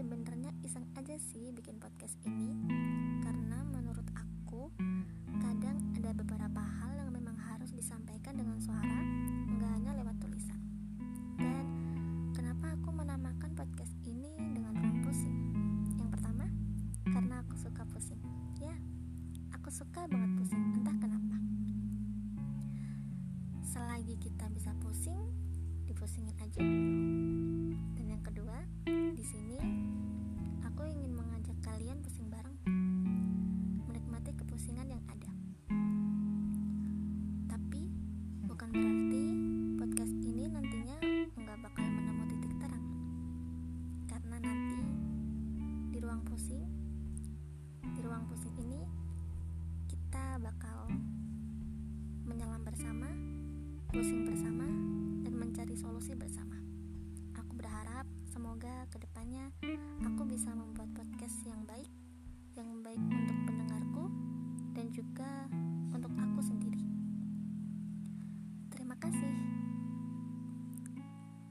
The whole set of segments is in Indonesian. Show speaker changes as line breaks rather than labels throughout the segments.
sebenarnya iseng aja sih bikin podcast ini karena menurut aku kadang ada beberapa hal yang memang harus disampaikan dengan suara nggak hanya lewat tulisan. Dan kenapa aku menamakan podcast ini dengan ruang pusing? Yang pertama karena aku suka pusing. Ya aku suka banget pusing entah kenapa. Selagi kita bisa pusing dipusingin aja dulu bukan berarti podcast ini nantinya nggak bakal menemu titik terang. Karena nanti di ruang pusing di ruang pusing ini kita bakal menyelam bersama pusing bersama dan mencari solusi bersama. Aku berharap semoga ke depannya kasih.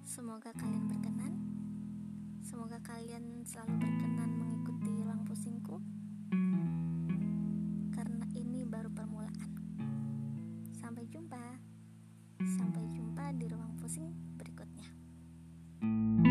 Semoga kalian berkenan. Semoga kalian selalu berkenan mengikuti ruang pusingku. Karena ini baru permulaan. Sampai jumpa. Sampai jumpa di ruang pusing berikutnya. thank you